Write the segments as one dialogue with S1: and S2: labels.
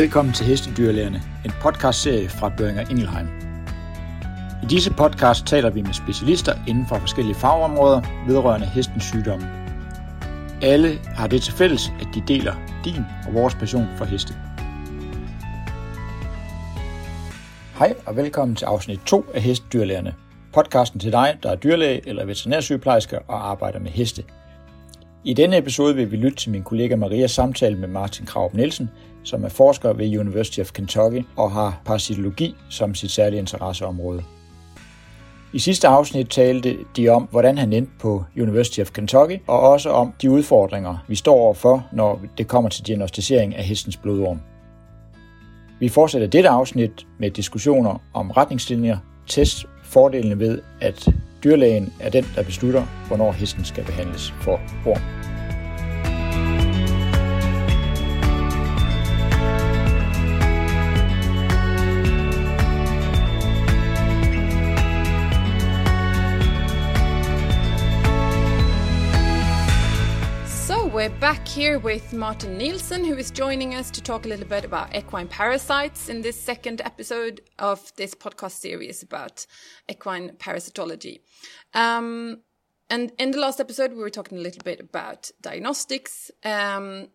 S1: Velkommen til Hestedyrlægerne, en podcastserie fra Børinger Ingelheim. I disse podcast taler vi med specialister inden for forskellige fagområder vedrørende hestens sygdomme. Alle har det til fælles, at de deler din og vores passion for heste. Hej og velkommen til afsnit 2 af Hestedyrlægerne. Podcasten til dig, der er dyrlæge eller veterinærsygeplejerske og arbejder med heste. I denne episode vil vi lytte til min kollega Marias samtale med Martin Kraup Nielsen, som er forsker ved University of Kentucky og har parasitologi som sit særlige interesseområde. I sidste afsnit talte de om, hvordan han endte på University of Kentucky, og også om de udfordringer, vi står overfor, når det kommer til diagnostisering af hestens blodorm. Vi fortsætter dette afsnit med diskussioner om retningslinjer, test, fordelene ved, at dyrlægen er den, der beslutter, hvornår hesten skal behandles for orm.
S2: Back here with Martin Nielsen, who is joining us to talk a little bit about equine parasites in this second episode of this podcast series about equine parasitology. Um, and in the last episode, we were talking a little bit about diagnostics, um,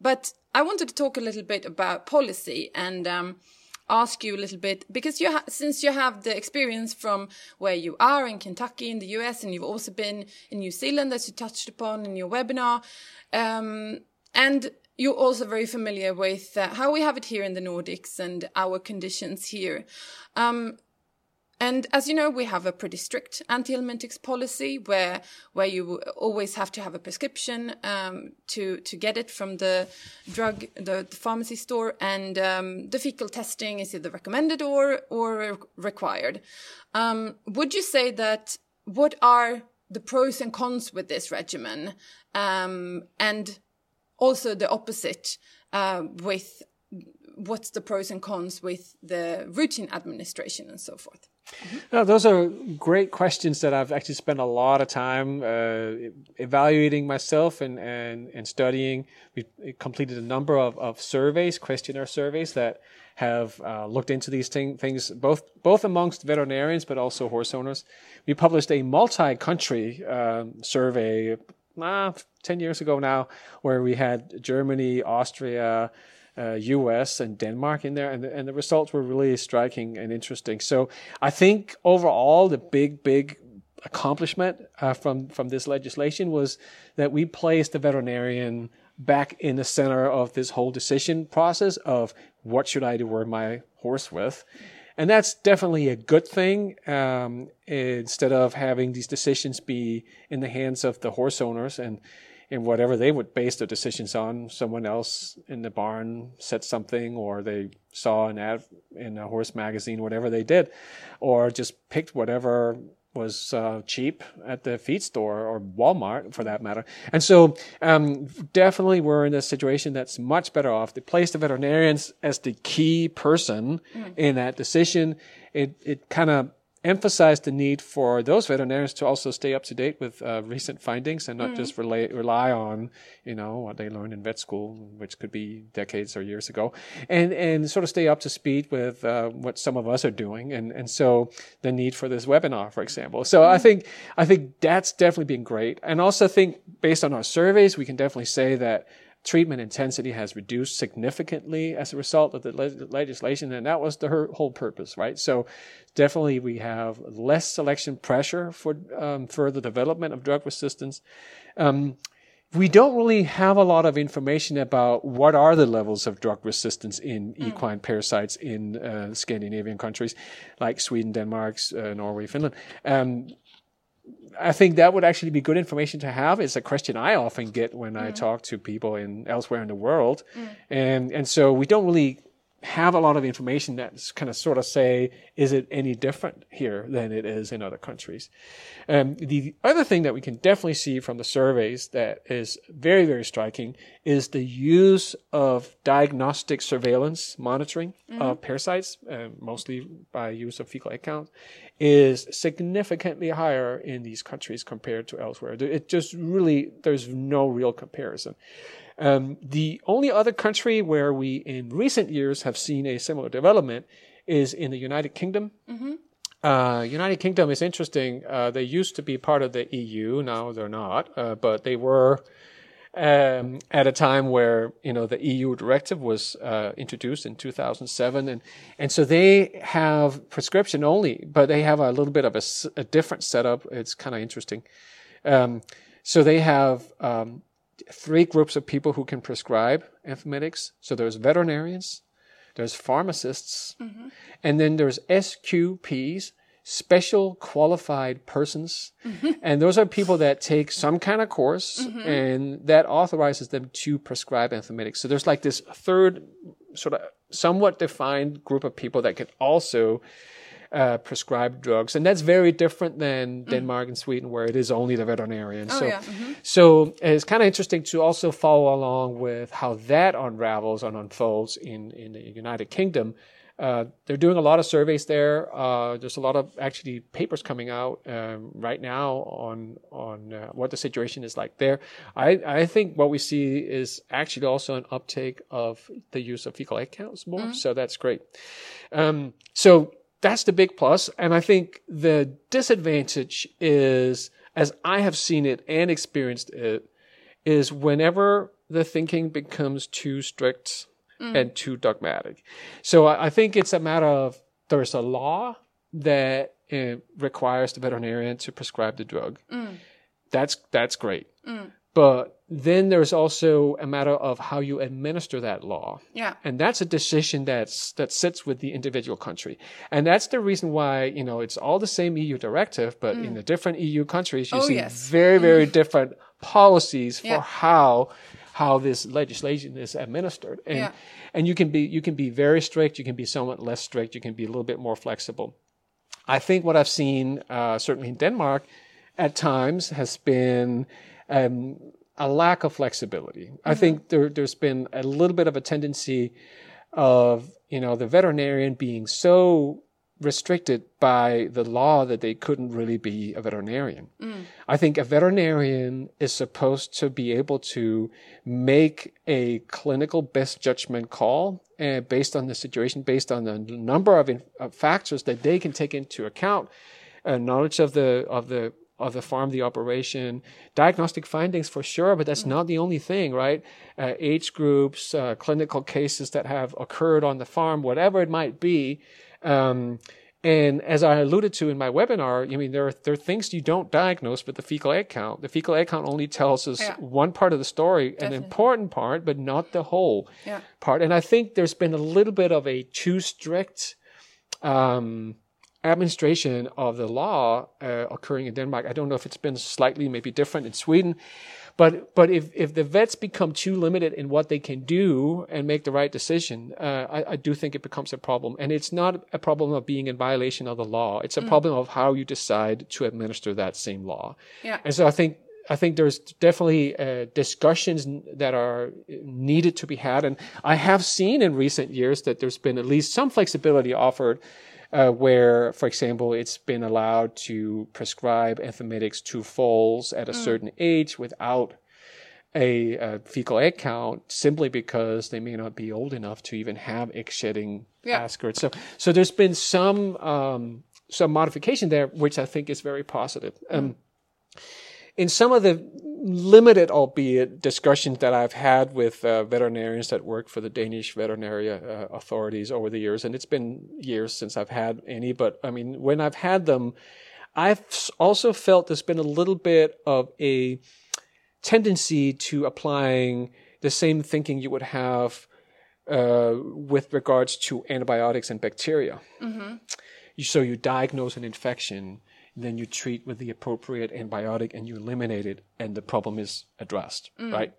S2: but I wanted to talk a little bit about policy and um, ask you a little bit because you since you have the experience from where you are in Kentucky in the US and you've also been in New Zealand as you touched upon in your webinar um, and you're also very familiar with uh, how we have it here in the Nordics and our conditions here. Um, and as you know, we have a pretty strict anti-helminthics policy where where you always have to have a prescription um, to to get it from the drug the, the pharmacy store, and um, the fecal testing is either recommended or or required. Um, would you say that what are the pros and cons with this regimen, um, and also the opposite uh, with what's the pros and cons with the routine administration and so forth?
S3: No, those are great questions that I've actually spent a lot of time uh, evaluating myself and, and, and studying. We've completed a number of, of surveys, questionnaire surveys that have uh, looked into these thing, things both both amongst veterinarians but also horse owners. We published a multi-country um, survey uh, 10 years ago now where we had Germany, Austria, uh, US and Denmark in there, and the, and the results were really striking and interesting. So I think overall, the big, big accomplishment uh, from from this legislation was that we placed the veterinarian back in the center of this whole decision process of what should I do with my horse with. And that's definitely a good thing. Um, instead of having these decisions be in the hands of the horse owners and and whatever they would base their decisions on. Someone else in the barn said something, or they saw an ad in a horse magazine, whatever they did, or just picked whatever was uh, cheap at the feed store or Walmart for that matter. And so, um, definitely we're in a situation that's much better off. They place the veterinarians as the key person mm. in that decision. It, it kind of emphasize the need for those veterinarians to also stay up to date with uh, recent findings and not mm. just rely, rely on you know what they learned in vet school, which could be decades or years ago, and and sort of stay up to speed with uh, what some of us are doing, and and so the need for this webinar, for example. So mm. I think I think that's definitely been great, and also think based on our surveys, we can definitely say that treatment intensity has reduced significantly as a result of the le- legislation, and that was the her- whole purpose, right? So, definitely we have less selection pressure for um, further development of drug resistance. Um, we don't really have a lot of information about what are the levels of drug resistance in mm. equine parasites in uh, Scandinavian countries like Sweden, Denmark, uh, Norway, Finland. Um, I think that would actually be good information to have. It's a question I often get when mm. I talk to people in elsewhere in the world, mm. and and so we don't really have a lot of information that's kind of sort of say, is it any different here than it is in other countries? Um, the other thing that we can definitely see from the surveys that is very, very striking is the use of diagnostic surveillance monitoring mm-hmm. of parasites, uh, mostly by use of fecal egg count, is significantly higher in these countries compared to elsewhere. It just really, there's no real comparison. Um, the only other country where we in recent years have seen a similar development is in the United Kingdom. Mm-hmm. Uh, United Kingdom is interesting. Uh, they used to be part of the EU. Now they're not, uh, but they were um, at a time where you know the EU directive was uh, introduced in 2007, and and so they have prescription only, but they have a little bit of a, a different setup. It's kind of interesting. Um, so they have um, three groups of people who can prescribe anthelmintics. So there's veterinarians, there's pharmacists, mm-hmm. and then there's SQPs, special qualified persons. Mm-hmm. And those are people that take some kind of course mm-hmm. and that authorizes them to prescribe anthelmintics. So there's like this third sort of somewhat defined group of people that can also uh, prescribed drugs, and that's very different than mm. Denmark and Sweden, where it is only the veterinarian. Oh, so, yeah. mm-hmm. so it's kind of interesting to also follow along with how that unravels and unfolds in in the United Kingdom. Uh, they're doing a lot of surveys there. Uh, there's a lot of actually papers coming out um, right now on on uh, what the situation is like there. I, I think what we see is actually also an uptake of the use of fecal egg counts more. Mm-hmm. So that's great. Um, so that's the big plus. And I think the disadvantage is, as I have seen it and experienced it, is whenever the thinking becomes too strict mm. and too dogmatic. So I, I, think it's a matter of there's a law that requires the veterinarian to prescribe the drug. Mm. That's that's great. Mm. But then there's also a matter of how you administer that law.
S2: Yeah.
S3: And that's a decision that's that sits with the individual country. And that's the reason why, you know, it's all the same EU directive, but mm. in the different EU countries you oh, see yes. very, very mm. different policies for yeah. how how this legislation is administered. And yeah. and you can be you can be very strict, you can be somewhat less strict, you can be a little bit more flexible. I think what I've seen, uh, certainly in Denmark, at times has been um, a lack of flexibility. Mm-hmm. I think there, there's been a little bit of a tendency of you know the veterinarian being so restricted by the law that they couldn't really be a veterinarian. Mm. I think a veterinarian is supposed to be able to make a clinical best judgment call uh, based on the situation, based on the number of, in, of factors that they can take into account, uh, knowledge of the of the of the farm, the operation, diagnostic findings for sure, but that's not the only thing, right? Uh, age groups, uh, clinical cases that have occurred on the farm, whatever it might be. Um, and as I alluded to in my webinar, I mean, there are, there are things you don't diagnose with the fecal egg count. The fecal egg count only tells us yeah. one part of the story, Definitely. an important part, but not the whole yeah. part. And I think there's been a little bit of a too strict, um, administration of the law uh, occurring in Denmark. I don't know if it's been slightly maybe different in Sweden, but but if if the vets become too limited in what they can do and make the right decision, uh, I, I, do think it becomes a problem. And it's not a problem of being in violation of the law. It's a mm. problem of how you decide to administer that same law.
S2: Yeah.
S3: And so I think I think there's definitely uh, discussions that are needed to be had. And I have seen in recent years that there's been at least some flexibility offered uh, where, for example, it's been allowed to prescribe anthelmintics to foals at a mm. certain age without a, a, fecal egg count simply because they may not be old enough to even have egg shedding yeah. So, so there's been some um, some modification there, which I think is very positive. Um, mm in some of the limited, albeit, discussions that I've had with uh, veterinarians that work for the Danish veterinary uh, authorities over the years, and it's been years since I've had any, but I mean, when I've had them, I've also felt there's been a little bit of a tendency to applying the same thinking you would have uh, with regards to antibiotics and bacteria. Mm-hmm. So you diagnose an infection then you treat with the appropriate antibiotic and you eliminate it and the problem is addressed, mm. right?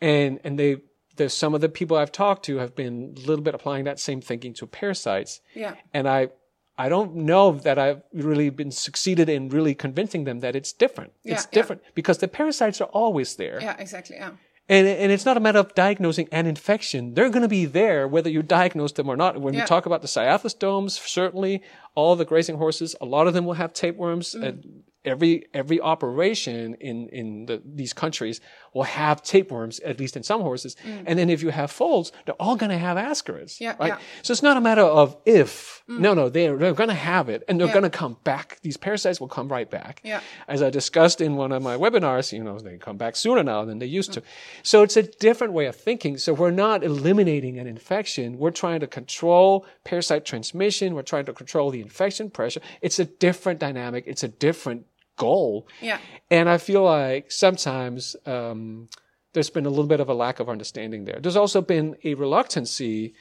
S3: And and they there's some of the people I've talked to have been a little bit applying that same thinking to parasites.
S2: Yeah.
S3: And I, I don't know that I've really been succeeded in really convincing them that it's different.
S2: Yeah,
S3: it's
S2: yeah.
S3: different because the parasites are always there.
S2: Yeah, exactly. Yeah.
S3: And, and it's not a matter of diagnosing an infection. They're going to be there whether you diagnose them or not. When
S2: Yeah.
S3: we talk about the cyathostomes, certainly all the grazing horses, a lot of them will have tapeworms.
S2: Mm.
S3: Every every operation in in the, these countries will have tapeworms, at least in some horses. And then if you have foals, they're all going to have ascarids.
S2: Mm. Yeah,
S3: right?
S2: yeah.
S3: So it's not a matter of if. No, no, they're they're going to have it, and they're
S2: Yeah.
S3: going to come back. These parasites will come right back.
S2: Yeah.
S3: As I discussed in one of my webinars, you know, they come back sooner now than they used to. So it's a different way of thinking. So we're not eliminating an infection. We're trying to control parasite transmission. We're trying to control the infection pressure. It's a different dynamic. It's a different goal.
S2: Yeah.
S3: And I feel like sometimes um, there's been a little bit of a lack of understanding there. There's also been a reluctancy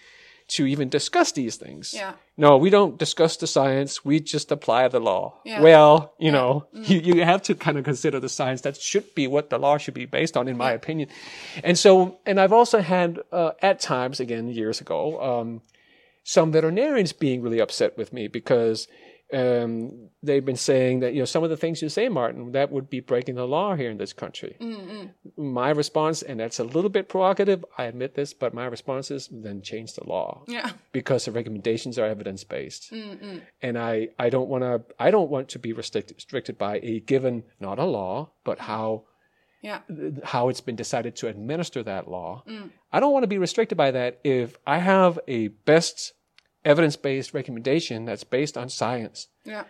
S3: to even discuss these things.
S2: Yeah.
S3: No, we don't discuss the science. We just apply the law.
S2: Yeah.
S3: Well, you know, you, you have to kind of consider the science. That should be what the law should be based on, in my opinion. And so, and I've also had, uh, at times, again, years ago, um, some veterinarians being really upset with me because um, they've been saying that you know some of the things you say, Martin, that would be breaking the law here in this country. Mm-hmm. My response, and that's a little bit provocative, I admit this, but my response is then change the law
S2: Yeah.
S3: because the recommendations are evidence based, mm-hmm. and I I don't want to I don't want to be restricted restricted by a given not a law but how
S2: Yeah.
S3: how it's been decided to administer that law. Mm. I don't want to be restricted by that if I have a best evidence based recommendation that's based on science.
S2: Yeah.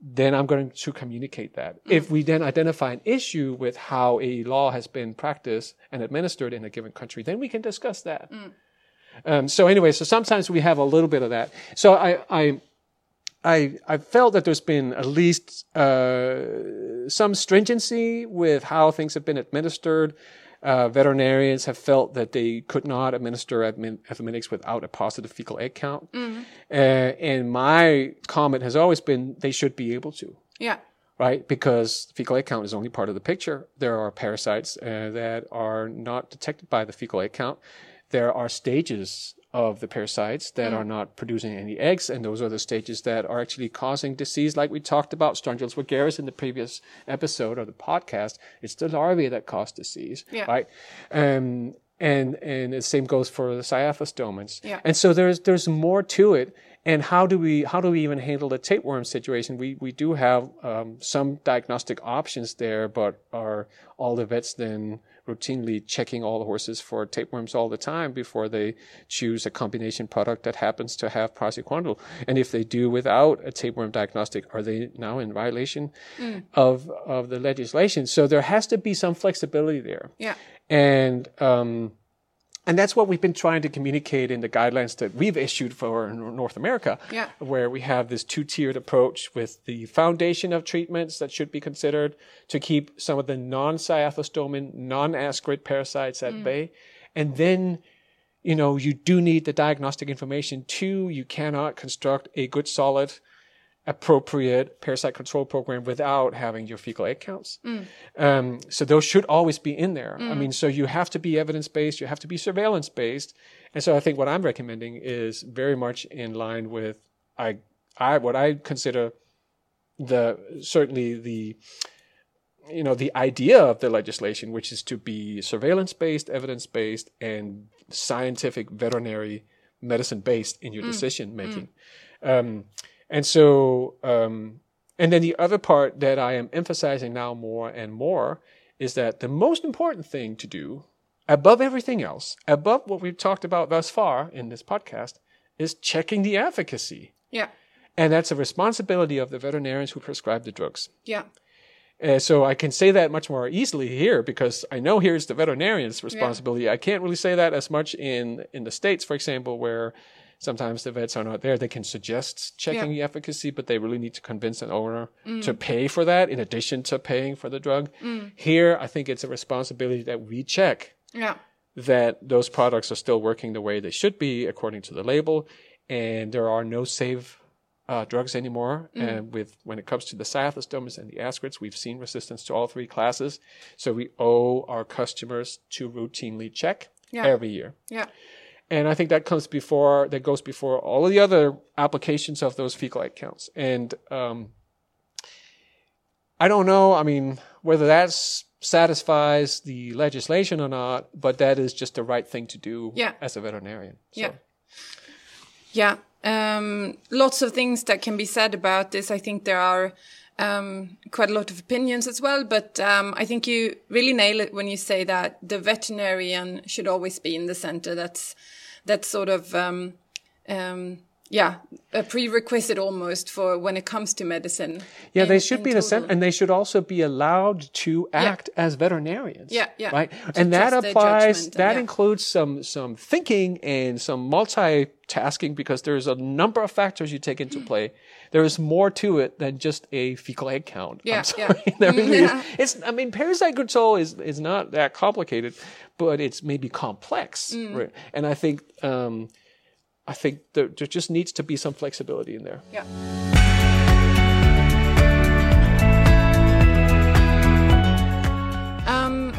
S3: Then I'm going to communicate that. If we then identify an issue with how a law has been practiced and administered in a given country, then we can discuss that. Um, so anyway, so sometimes we have a little bit of that. So I, I, I, I felt that there's been at least uh, some stringency with how things have been administered. Uh, veterinarians have felt that they could not administer admin- antibiotics without a positive fecal egg count. Uh, and my comment has always been they should be able to
S2: Yeah.
S3: right? Because fecal egg count is only part of the picture. There are parasites uh, that are not detected by the fecal egg count. There are stages of the parasites that are not producing any eggs, and those are the stages that are actually causing disease, like we talked about Strongylus vulgaris in the previous episode of the podcast. It's the larvae that cause disease,
S2: Yeah.
S3: right? Um, and and the same goes for the cyathostomas.
S2: Yeah.
S3: And so there's there's more to it. And how do we how do we even handle the tapeworm situation? We we do have um, some diagnostic options there, but are all the vets then routinely checking all the horses for tapeworms all the time before they choose a combination product that happens to have praziquantel? And if they do without a tapeworm diagnostic, are they now in violation of of the legislation? So there has to be some flexibility there
S2: Yeah.
S3: and um, and that's what we've been trying to communicate in the guidelines that we've issued for North America,
S2: Yeah.
S3: where we have this two-tiered approach with the foundation of treatments that should be considered to keep some of the non-cyathostomin, non-ascarid parasites at mm. bay, and then. You know, you do need the diagnostic information too. You cannot construct a good, solid, appropriate parasite control program without having your fecal egg counts. Um, so those should always be in there. I mean, so you have to be evidence based, you have to be surveillance based. And so I think what I'm recommending is very much in line with I, I what I consider the certainly the you know the idea of the legislation, which is to be surveillance based, evidence based, and scientific veterinary medicine based in your decision making. Um, and so, um, and then the other part that I am emphasizing now more and more is that the most important thing to do, above everything else, above what we've talked about thus far in this podcast, is checking the efficacy.
S2: Yeah.
S3: And that's a responsibility of the veterinarians who prescribe the drugs.
S2: Yeah.
S3: Uh, so I can say that much more easily here because I know here's the veterinarian's responsibility. I can't really say that as much in in the states, for example, where sometimes the vets are not there. They can suggest checking the efficacy, but they really need to convince an owner mm. to pay for that in addition to paying for the drug. Mm. Here, I think it's a responsibility that we check
S2: Yeah.
S3: that those products are still working the way they should be according to the label, and there are no safe uh, drugs anymore. Mm. And with when it comes to the cyathostomas and the ascarids, we've seen resistance to all three classes. So we owe our customers to routinely check.
S2: Yeah.
S3: every year.
S2: Yeah.
S3: And I think that comes before, that goes before all of the other applications of those fecal egg counts. And, um, I don't know, I mean, whether that satisfies the legislation or not, but that is just the right thing to do
S2: Yeah.
S3: as a veterinarian. So,
S2: Yeah. Yeah. Um, lots of things that can be said about this. I think there are um, quite a lot of opinions as well, but um, I think you really nail it when you say that the veterinarian should always be in the center. That's that's sort of um, um, yeah a prerequisite almost for when it comes to medicine.
S3: Yeah,
S2: in-
S3: they should
S2: in
S3: be in the center, and they should also be allowed to act as veterinarians.
S2: Yeah, yeah.
S3: Right,
S2: To
S3: and that applies. That
S2: yeah.
S3: includes some some thinking and some multitasking because there's a number of factors you take into play. There is more to it than just a fecal egg count.
S2: Yeah, yeah.
S3: there really is. It's. I mean, parasite control is is not that complicated, but it's maybe complex.
S2: Mm.
S3: Right? And I think. Um, I think there, there just needs to be some flexibility in there.
S2: Yeah. Um,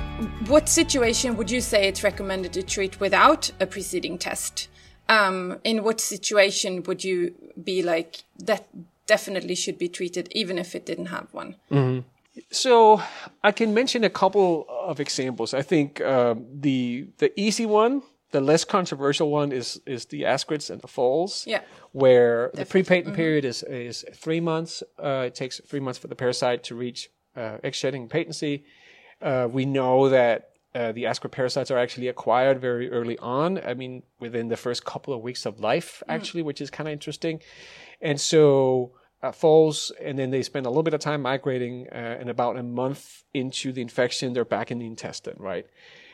S2: what situation would you say it's recommended to treat without a preceding test? Um, in what situation would you be like that definitely should be treated even if it didn't have one?
S3: So I can mention a couple of examples. I think um, the the easy one, the less controversial one, is is the ascarids and the foals.
S2: Yeah.
S3: Where the pre-patent period is is three months. Uh, it takes three months for the parasite to reach uh, egg shedding patency. Uh, we know that uh, the ascarid parasites are actually acquired very early on. I mean, within the first couple of weeks of life, actually, which is kind of interesting. And so uh, falls, and then they spend a little bit of time migrating, uh, and about a month into the infection, they're back in the intestine, right?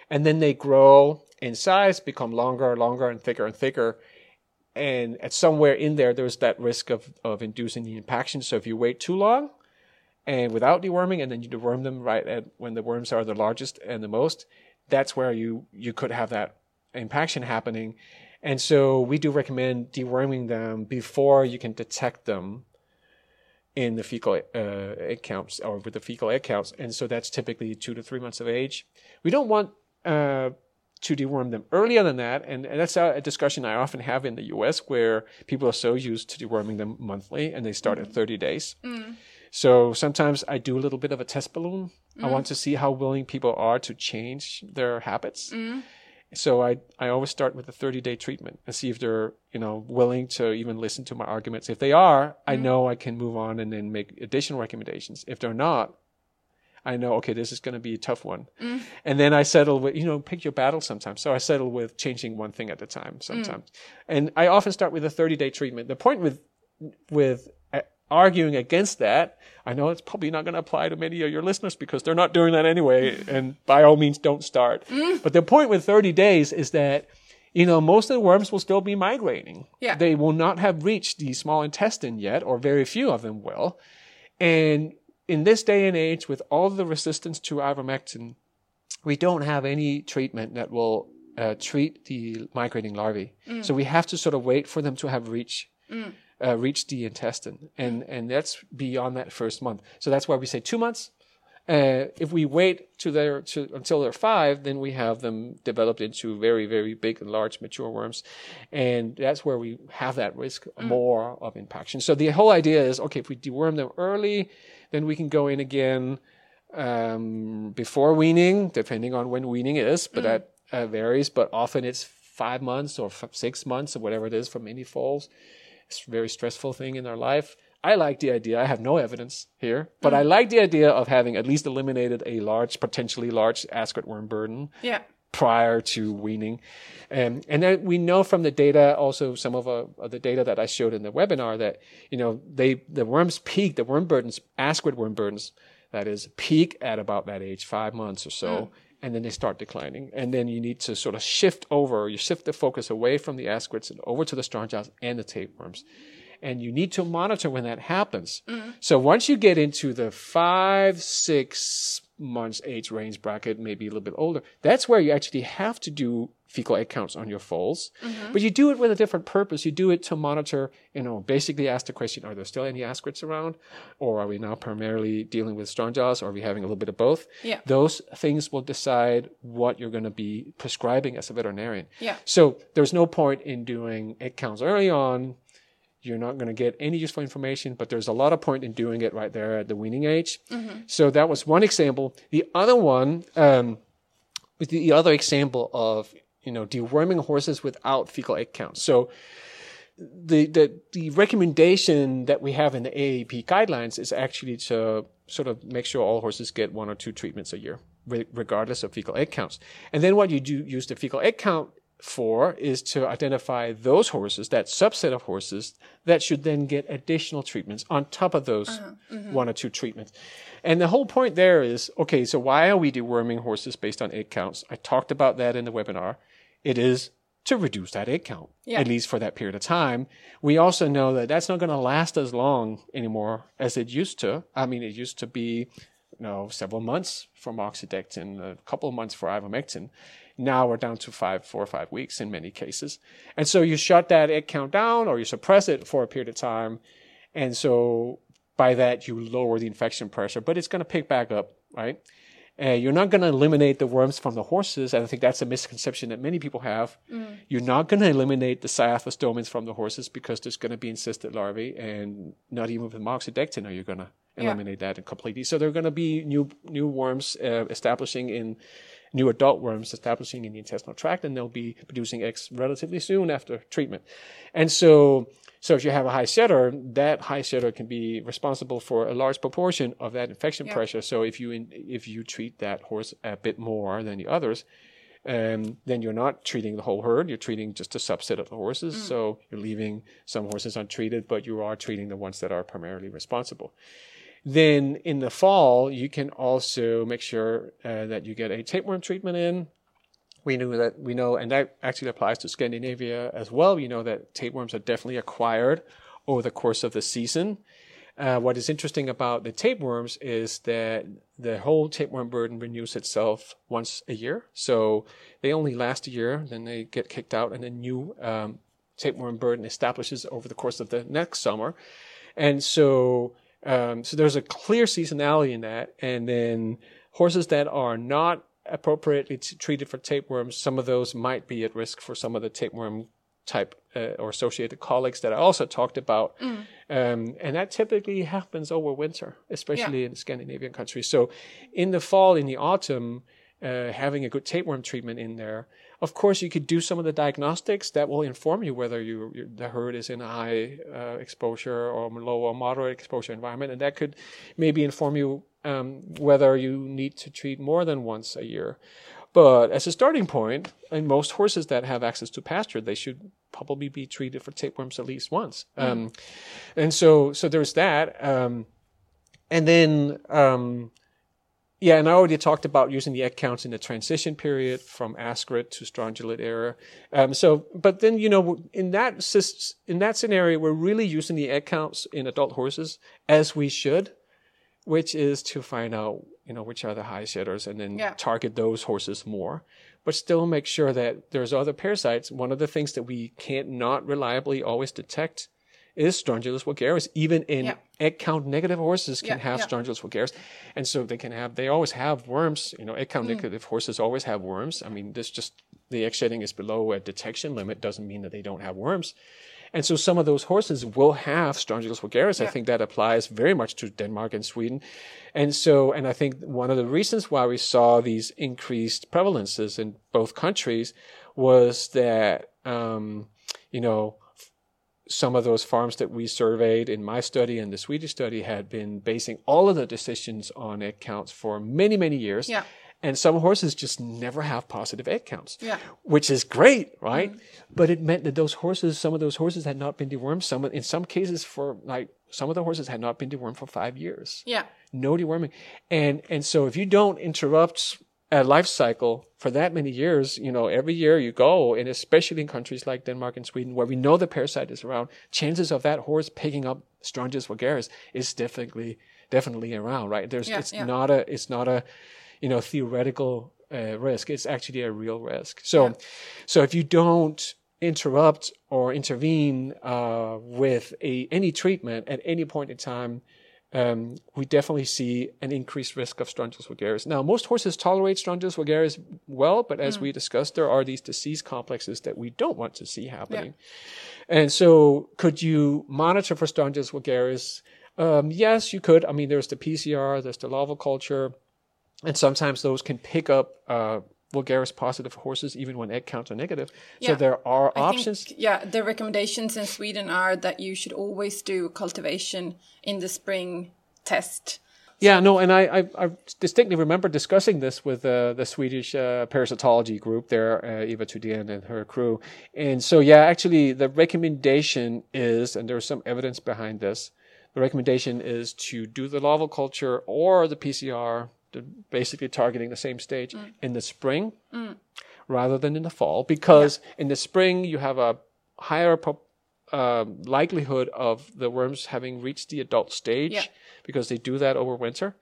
S3: And then they grow in size, become longer, longer, and thicker and thicker. And at somewhere in there, there's that risk of, of inducing the impaction. So if you wait too long, and without deworming, and then you deworm them right at when the worms are the largest and the most, that's where you you could have that impaction happening. And so we do recommend deworming them before you can detect them in the fecal uh, egg counts or with the fecal egg counts. And so that's typically two to three months of age. We don't want uh, to deworm them earlier than that. And, and that's a, a discussion I often have in the US where people are so used to deworming them monthly and they start at 30 days. So sometimes I do a little bit of a test balloon. I want mm. to see how willing people are to change their habits. Mm. So I, I always start with a 30 day treatment and see if they're, you know, willing to even listen to my arguments. If they are, I mm. know I can move on and then make additional recommendations. If they're not, I know, okay, this is going to be a tough one. And then I settle with, you know, pick your battle sometimes. So I settle with changing one thing at a time sometimes. And I often start with a 30 day treatment. The point with, with uh, arguing against that, I know it's probably not going to apply to many of your listeners because they're not doing that anyway. And by all means, don't start. Mm. But the point with 30 days is that, you know, most of the worms will still be migrating.
S2: Yeah.
S3: They will not have reached the small intestine yet, or very few of them will. And in this day and age, with all the resistance to ivermectin, we don't have any treatment that will uh, treat the migrating larvae. Mm. So we have to sort of wait for them to have reached mm. Uh, reached the intestine, and and that's beyond that first month. So that's why we say two months. Uh, if we wait to their to until they're five, then we have them developed into very very big and large mature worms, and that's where we have that risk more of impaction. So the whole idea is okay if we deworm them early, then we can go in again um, before weaning, depending on when weaning is, but that uh, varies. But often it's five months or f- six months or whatever it is for many foals. It's a very stressful thing in their life. I like the idea. I have no evidence here, but I like the idea of having at least eliminated a large, potentially large ascarid worm burden
S2: Yeah.
S3: prior to weaning. Um, and then we know from the data, also some of, uh, the data that I showed in the webinar that, you know, they, the worms peak, the worm burdens, ascarid worm burdens, that is peak at about that age, five months or so. And then they start declining. And then you need to sort of shift over, you shift the focus away from the ascarids and over to the strongyles and the tapeworms. And you need to monitor when that happens. Mm-hmm. So once you get into the five, six months age range bracket, maybe a little bit older. That's where you actually have to do fecal egg counts on your foals. Mm-hmm. But you do it with a different purpose. You do it to monitor, you know, basically ask the question, are there still any ascarids around? Or are we now primarily dealing with strongyles? Or are we having a little bit of both?
S2: Yeah.
S3: Those things will decide what you're going to be prescribing as a veterinarian.
S2: Yeah.
S3: So there's no point in doing egg counts early on you're not going to get any useful information, but there's a lot of point in doing it right there at the weaning age. Mm-hmm. So that was one example. The other one um, the other example of you know deworming horses without fecal egg count. So the, the the recommendation that we have in the AAEP guidelines is actually to sort of make sure all horses get one or two treatments a year, regardless of fecal egg counts. And then what you do use the fecal egg count for is to identify those horses, that subset of horses, that should then get additional treatments on top of those uh-huh. mm-hmm. one or two treatments. And the whole point there is okay, so why are we deworming horses based on egg counts? I talked about that in the webinar. It is to reduce that egg count, yeah. at least for that period of time. We also know that that's not going to last as long anymore as it used to. I mean, it used to be, you know, several months for moxidectin, a couple of months for ivermectin. Now we're down to five, four or five weeks in many cases. And so you shut that egg count down or you suppress it for a period of time. And so by that, you lower the infection pressure, but it's going to pick back up, right? Uh, you're not going to eliminate the worms from the horses. And I think that's a misconception that many people have. Mm. You're not going to eliminate the Cyathostomins from the horses because there's going to be encysted larvae, and not even with moxidectin are you going to eliminate yeah. that completely. So there are going to be new new worms uh, establishing in new adult worms establishing in the intestinal tract, and they'll be producing eggs relatively soon after treatment. And so, so if you have a high shedder, that high shedder can be responsible for a large proportion of that infection pressure. So if you in, if you treat that horse a bit more than the others, um, then you're not treating the whole herd. You're treating just a subset of the horses. Mm. So you're leaving some horses untreated, but you are treating the ones that are primarily responsible. Then in the fall, you can also make sure uh, that you get a tapeworm treatment in. We know that we know, and that actually applies to Scandinavia as well. We know that tapeworms are definitely acquired over the course of the season. Uh, what is interesting about the tapeworms is that the whole tapeworm burden renews itself once a year. So they only last a year, then they get kicked out, and a new um, tapeworm burden establishes over the course of the next summer. And so um, so there's a clear seasonality in that. And then horses that are not appropriately t- treated for tapeworms, some of those might be at risk for some of the tapeworm type uh, or associated colics that I also talked about. Mm. Um, and that typically happens over winter, especially yeah. in Scandinavian countries. So in the fall, in the autumn, uh, having a good tapeworm treatment in there of course, you could do some of the diagnostics that will inform you whether you, the herd is in a high uh, exposure or low or moderate exposure environment, and that could maybe inform you um, whether you need to treat more than once a year. But as a starting point, in most horses that have access to pasture, they should probably be treated for tapeworms at least once. Mm. Um, and so, so there's that. Um, and then, um, yeah, and I already talked about using the egg counts in the transition period from ascarid to strongylid era. Um, so, but then you know, in that in that scenario, we're really using the egg counts in adult horses as we should, which is to find out you know which are the high shedders and then yeah. target those horses more, but still make sure that there's other parasites. One of the things that we can't not reliably always detect is Strongylus vulgaris. Even in yeah. egg count negative horses can yeah, have. Strongylus vulgaris. And so they can have, they always have worms. You know, egg count mm. negative horses always have worms. I mean, this just, the egg shedding is below a detection limit doesn't mean that they don't have worms. And so some of those horses will have Strongylus vulgaris. I think that applies very much to Denmark and Sweden. And so, and I think one of the reasons why we saw these increased prevalences in both countries was that, um, you know, some of those farms that we surveyed in my study and the Swedish study had been basing all of the decisions on egg counts for many, many years.
S2: Yeah.
S3: And some horses just never have positive egg counts,
S2: yeah.
S3: which is great, right? Mm-hmm. But it meant that those horses, some of those horses had not been dewormed. Some, in some cases, for like some of the horses had not been dewormed for five years.
S2: Yeah,
S3: no deworming, and and so if you don't interrupt a life cycle for that many years, you know, every year you go, and especially in countries like Denmark and Sweden, where we know the parasite is around, chances of that horse picking up Strongylus vulgaris is definitely definitely around, right? There's
S2: Yeah,
S3: it's
S2: yeah.
S3: not a it's not a you know theoretical uh, risk. It's actually a real risk. So
S2: Yeah.
S3: so if you don't interrupt or intervene uh, with a any treatment at any point in time, um, we definitely see an increased risk of Strongylus vulgaris. Now, most horses tolerate Strongylus vulgaris well, but
S2: Mm.
S3: as we discussed, there are these disease complexes that we don't want to see happening. And so, could you monitor for Strongylus vulgaris? Um, yes, you could. I mean, there's the PCR, there's the larval culture, and sometimes those can pick up uh, vulgaris positive horses even when egg counts are negative.
S2: Yeah.
S3: So there are
S2: I
S3: options.
S2: Think, yeah, the recommendations in Sweden are that you should always do cultivation in the spring test.
S3: Yeah, no, and I, I, I distinctly remember discussing this with uh, the Swedish uh, parasitology group there, uh, Eva Tydén and her crew. And so, yeah, actually, the recommendation is, and there's some evidence behind this, the recommendation is to do the larval culture or the PCR, basically targeting the same stage in the spring rather than in the fall, because in the spring you have a higher um likelihood of the worms having reached the adult stage
S2: Yeah.
S3: because they do that over winter.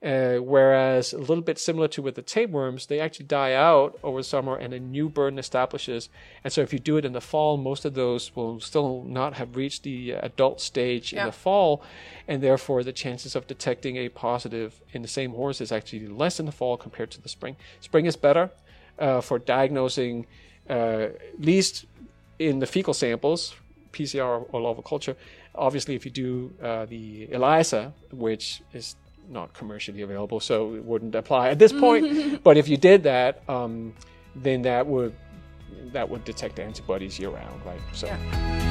S3: Uh, whereas a little bit similar to with the tapeworms, they actually die out over summer and a new burden establishes. And so if you do it in the fall, most of those will still not have reached the uh, adult stage
S2: Yeah.
S3: in the fall. And therefore, the chances of detecting a positive in the same horse is actually less in the fall compared to the spring. Spring is better uh, for diagnosing, uh, at least in the fecal samples, PCR or larval culture. Obviously, if you do uh, the ELISA, which is not commercially available, so it wouldn't apply at this point. but if you did that, um, then that would that would detect antibodies year round, right? So.
S2: Yeah.